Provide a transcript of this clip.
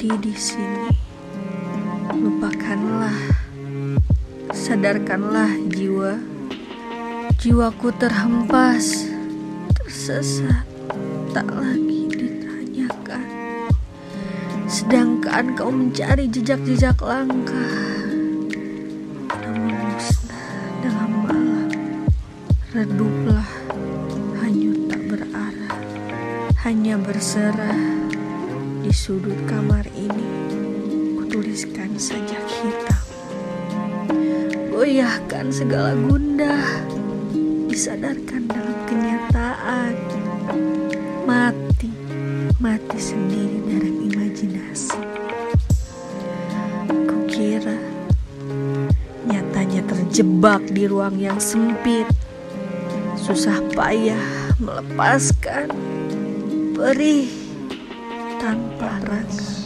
lagi di sini. Lupakanlah, sadarkanlah jiwa. Jiwaku terhempas, tersesat, tak lagi ditanyakan. Sedangkan kau mencari jejak-jejak langkah, namun dalam malam. Reduplah, hanyut tak berarah, hanya berserah di sudut kamar ini. Kutuliskan sajak hitam, goyahkan segala gundah, disadarkan dalam kenyataan. Mati, mati sendiri dalam imajinasi. Kukira nyatanya terjebak di ruang yang sempit. Susah payah melepaskan perih tanpa rasa.